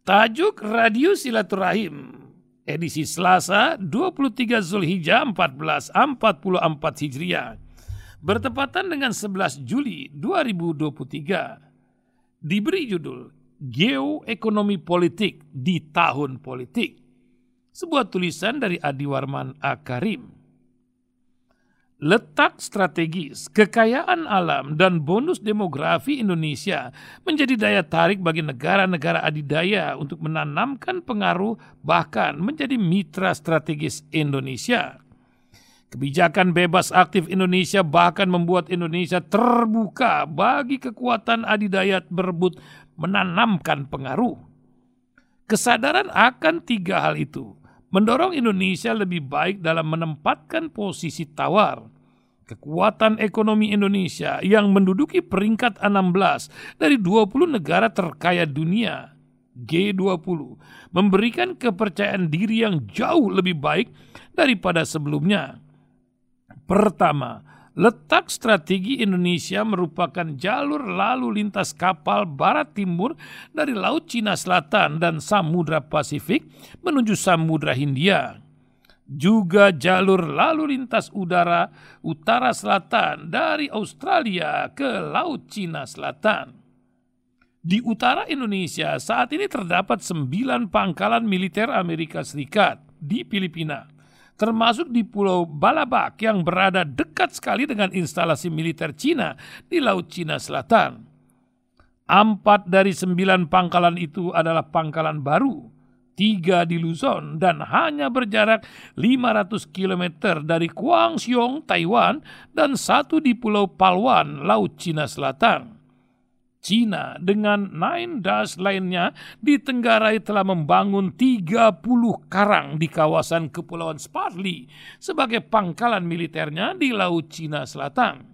Tajuk Radio Silaturahim edisi Selasa 23 Zulhijjah 1444 Hijriah. Bertepatan dengan 11 Juli 2023 diberi judul Geoekonomi Politik di Tahun Politik. Sebuah tulisan dari Adi Warman Akarim Letak strategis, kekayaan alam, dan bonus demografi Indonesia menjadi daya tarik bagi negara-negara adidaya untuk menanamkan pengaruh bahkan menjadi mitra strategis Indonesia. Kebijakan bebas aktif Indonesia bahkan membuat Indonesia terbuka bagi kekuatan adidaya berebut menanamkan pengaruh. Kesadaran akan tiga hal itu mendorong Indonesia lebih baik dalam menempatkan posisi tawar. Kekuatan ekonomi Indonesia yang menduduki peringkat 16 dari 20 negara terkaya dunia G20 memberikan kepercayaan diri yang jauh lebih baik daripada sebelumnya. Pertama, Letak strategi Indonesia merupakan jalur lalu lintas kapal barat timur dari Laut Cina Selatan dan Samudra Pasifik menuju Samudra Hindia. Juga jalur lalu lintas udara utara selatan dari Australia ke Laut Cina Selatan. Di utara Indonesia saat ini terdapat sembilan pangkalan militer Amerika Serikat di Filipina termasuk di Pulau Balabak yang berada dekat sekali dengan instalasi militer Cina di Laut Cina Selatan. Empat dari sembilan pangkalan itu adalah pangkalan baru, tiga di Luzon dan hanya berjarak 500 km dari Guangxiong, Taiwan dan satu di Pulau Palwan, Laut Cina Selatan. Cina dengan Nine Dash lainnya di Tenggarai telah membangun 30 karang di kawasan Kepulauan Spratly sebagai pangkalan militernya di Laut Cina Selatan.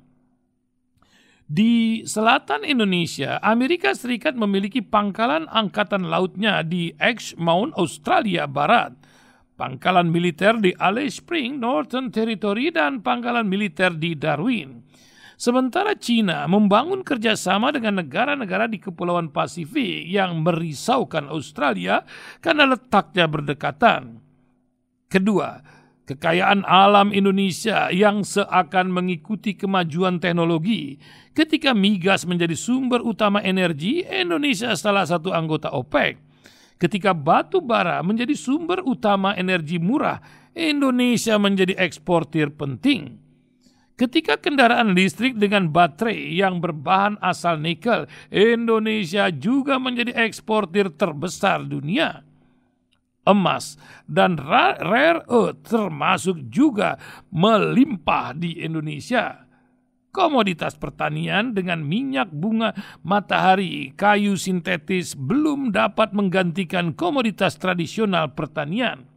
Di selatan Indonesia, Amerika Serikat memiliki pangkalan angkatan lautnya di Exmouth, Australia Barat, pangkalan militer di Alice Spring, Northern Territory, dan pangkalan militer di Darwin. Sementara Cina membangun kerjasama dengan negara-negara di Kepulauan Pasifik yang merisaukan Australia karena letaknya berdekatan. Kedua, kekayaan alam Indonesia yang seakan mengikuti kemajuan teknologi. Ketika migas menjadi sumber utama energi, Indonesia salah satu anggota OPEC. Ketika batu bara menjadi sumber utama energi murah, Indonesia menjadi eksportir penting. Ketika kendaraan listrik dengan baterai yang berbahan asal nikel, Indonesia juga menjadi eksportir terbesar dunia. Emas dan rare earth termasuk juga melimpah di Indonesia. Komoditas pertanian dengan minyak bunga matahari, kayu sintetis belum dapat menggantikan komoditas tradisional pertanian.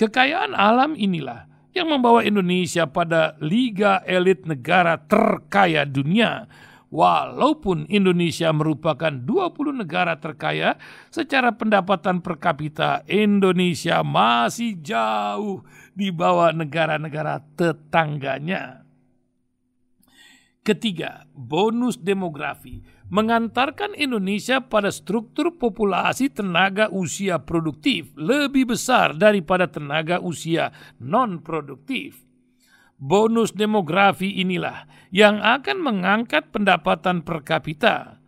Kekayaan alam inilah yang membawa Indonesia pada liga elit negara terkaya dunia. Walaupun Indonesia merupakan 20 negara terkaya, secara pendapatan per kapita Indonesia masih jauh di bawah negara-negara tetangganya. Ketiga, bonus demografi mengantarkan Indonesia pada struktur populasi tenaga usia produktif lebih besar daripada tenaga usia non-produktif. Bonus demografi inilah yang akan mengangkat pendapatan per kapita.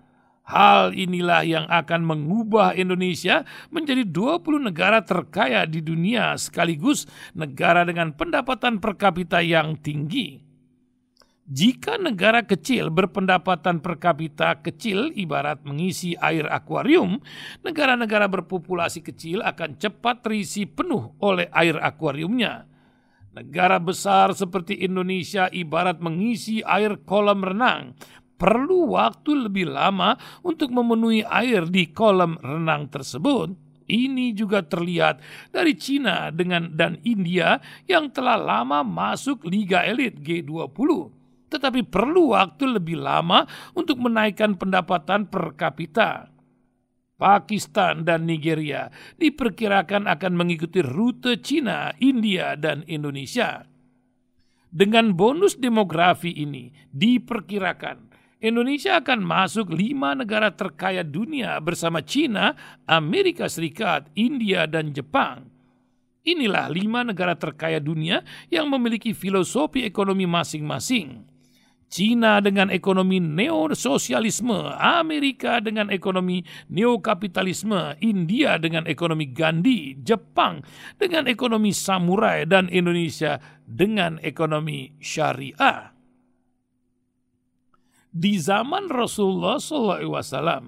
Hal inilah yang akan mengubah Indonesia menjadi 20 negara terkaya di dunia sekaligus negara dengan pendapatan per kapita yang tinggi. Jika negara kecil berpendapatan per kapita kecil ibarat mengisi air akuarium, negara-negara berpopulasi kecil akan cepat terisi penuh oleh air akuariumnya. Negara besar seperti Indonesia ibarat mengisi air kolam renang, perlu waktu lebih lama untuk memenuhi air di kolam renang tersebut. Ini juga terlihat dari Cina dengan dan India yang telah lama masuk Liga Elit G20 tetapi perlu waktu lebih lama untuk menaikkan pendapatan per kapita. Pakistan dan Nigeria diperkirakan akan mengikuti rute Cina, India, dan Indonesia. Dengan bonus demografi ini, diperkirakan Indonesia akan masuk lima negara terkaya dunia bersama China, Amerika Serikat, India, dan Jepang. Inilah lima negara terkaya dunia yang memiliki filosofi ekonomi masing-masing. China dengan ekonomi neososialisme, Amerika dengan ekonomi neokapitalisme, India dengan ekonomi Gandhi, Jepang dengan ekonomi samurai, dan Indonesia dengan ekonomi syariah. Di zaman Rasulullah SAW,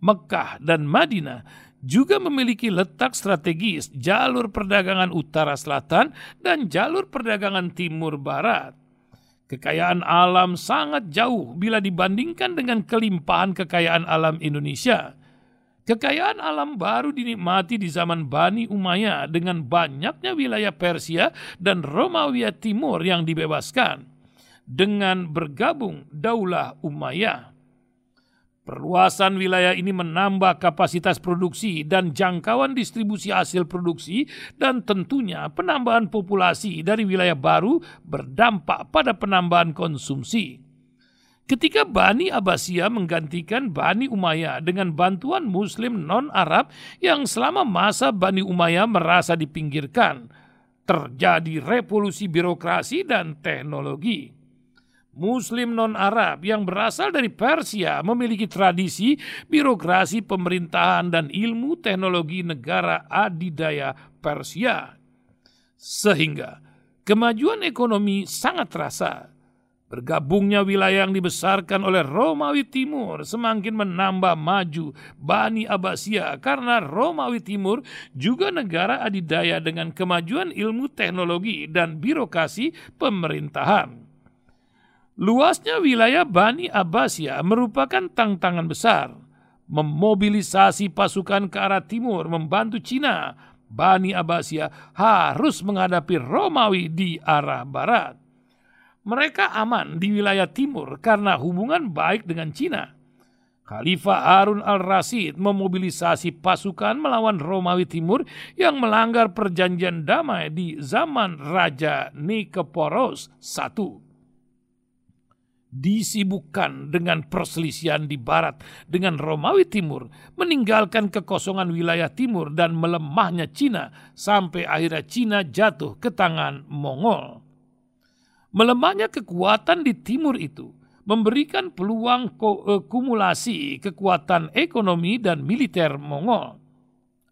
Mekah dan Madinah juga memiliki letak strategis jalur perdagangan utara selatan dan jalur perdagangan timur barat Kekayaan alam sangat jauh bila dibandingkan dengan kelimpahan kekayaan alam Indonesia. Kekayaan alam baru dinikmati di zaman Bani Umayyah dengan banyaknya wilayah Persia dan Romawi Timur yang dibebaskan dengan bergabung Daulah Umayyah. Perluasan wilayah ini menambah kapasitas produksi dan jangkauan distribusi hasil produksi dan tentunya penambahan populasi dari wilayah baru berdampak pada penambahan konsumsi. Ketika Bani Abbasiyah menggantikan Bani Umayyah dengan bantuan muslim non-Arab yang selama masa Bani Umayyah merasa dipinggirkan, terjadi revolusi birokrasi dan teknologi. Muslim non-Arab yang berasal dari Persia memiliki tradisi birokrasi pemerintahan dan ilmu teknologi negara adidaya Persia. Sehingga kemajuan ekonomi sangat terasa. Bergabungnya wilayah yang dibesarkan oleh Romawi Timur semakin menambah maju Bani Abbasiyah karena Romawi Timur juga negara adidaya dengan kemajuan ilmu teknologi dan birokrasi pemerintahan. Luasnya wilayah Bani Abbasiyah merupakan tantangan besar. Memobilisasi pasukan ke arah timur membantu Cina, Bani Abbasiyah harus menghadapi Romawi di arah barat. Mereka aman di wilayah timur karena hubungan baik dengan Cina. Khalifah Harun al-Rasid memobilisasi pasukan melawan Romawi Timur yang melanggar perjanjian damai di zaman Raja Nikeporos I disibukkan dengan perselisihan di barat dengan Romawi Timur, meninggalkan kekosongan wilayah timur dan melemahnya Cina sampai akhirnya Cina jatuh ke tangan Mongol. Melemahnya kekuatan di timur itu memberikan peluang eh, kumulasi kekuatan ekonomi dan militer Mongol.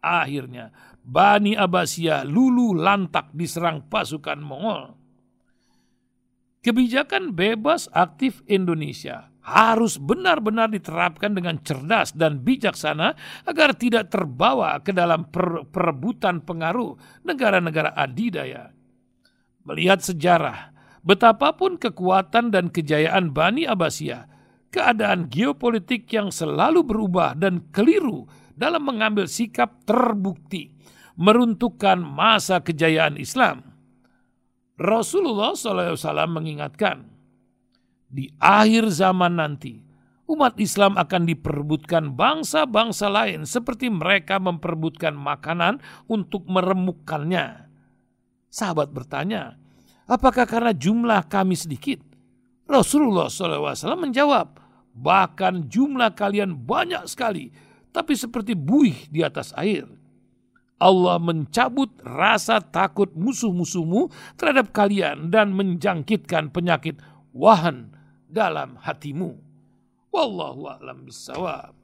Akhirnya, Bani Abbasiyah lulu lantak diserang pasukan Mongol Kebijakan bebas aktif Indonesia harus benar-benar diterapkan dengan cerdas dan bijaksana agar tidak terbawa ke dalam per perebutan pengaruh negara-negara adidaya. Melihat sejarah, betapapun kekuatan dan kejayaan Bani Abbasiyah, keadaan geopolitik yang selalu berubah dan keliru dalam mengambil sikap terbukti meruntuhkan masa kejayaan Islam – Rasulullah SAW mengingatkan, di akhir zaman nanti, umat Islam akan diperebutkan bangsa-bangsa lain seperti mereka memperebutkan makanan untuk meremukkannya. Sahabat bertanya, apakah karena jumlah kami sedikit? Rasulullah SAW menjawab, bahkan jumlah kalian banyak sekali, tapi seperti buih di atas air. Allah mencabut rasa takut musuh-musuhmu terhadap kalian dan menjangkitkan penyakit wahan dalam hatimu. Wallahu a'lam bissawab.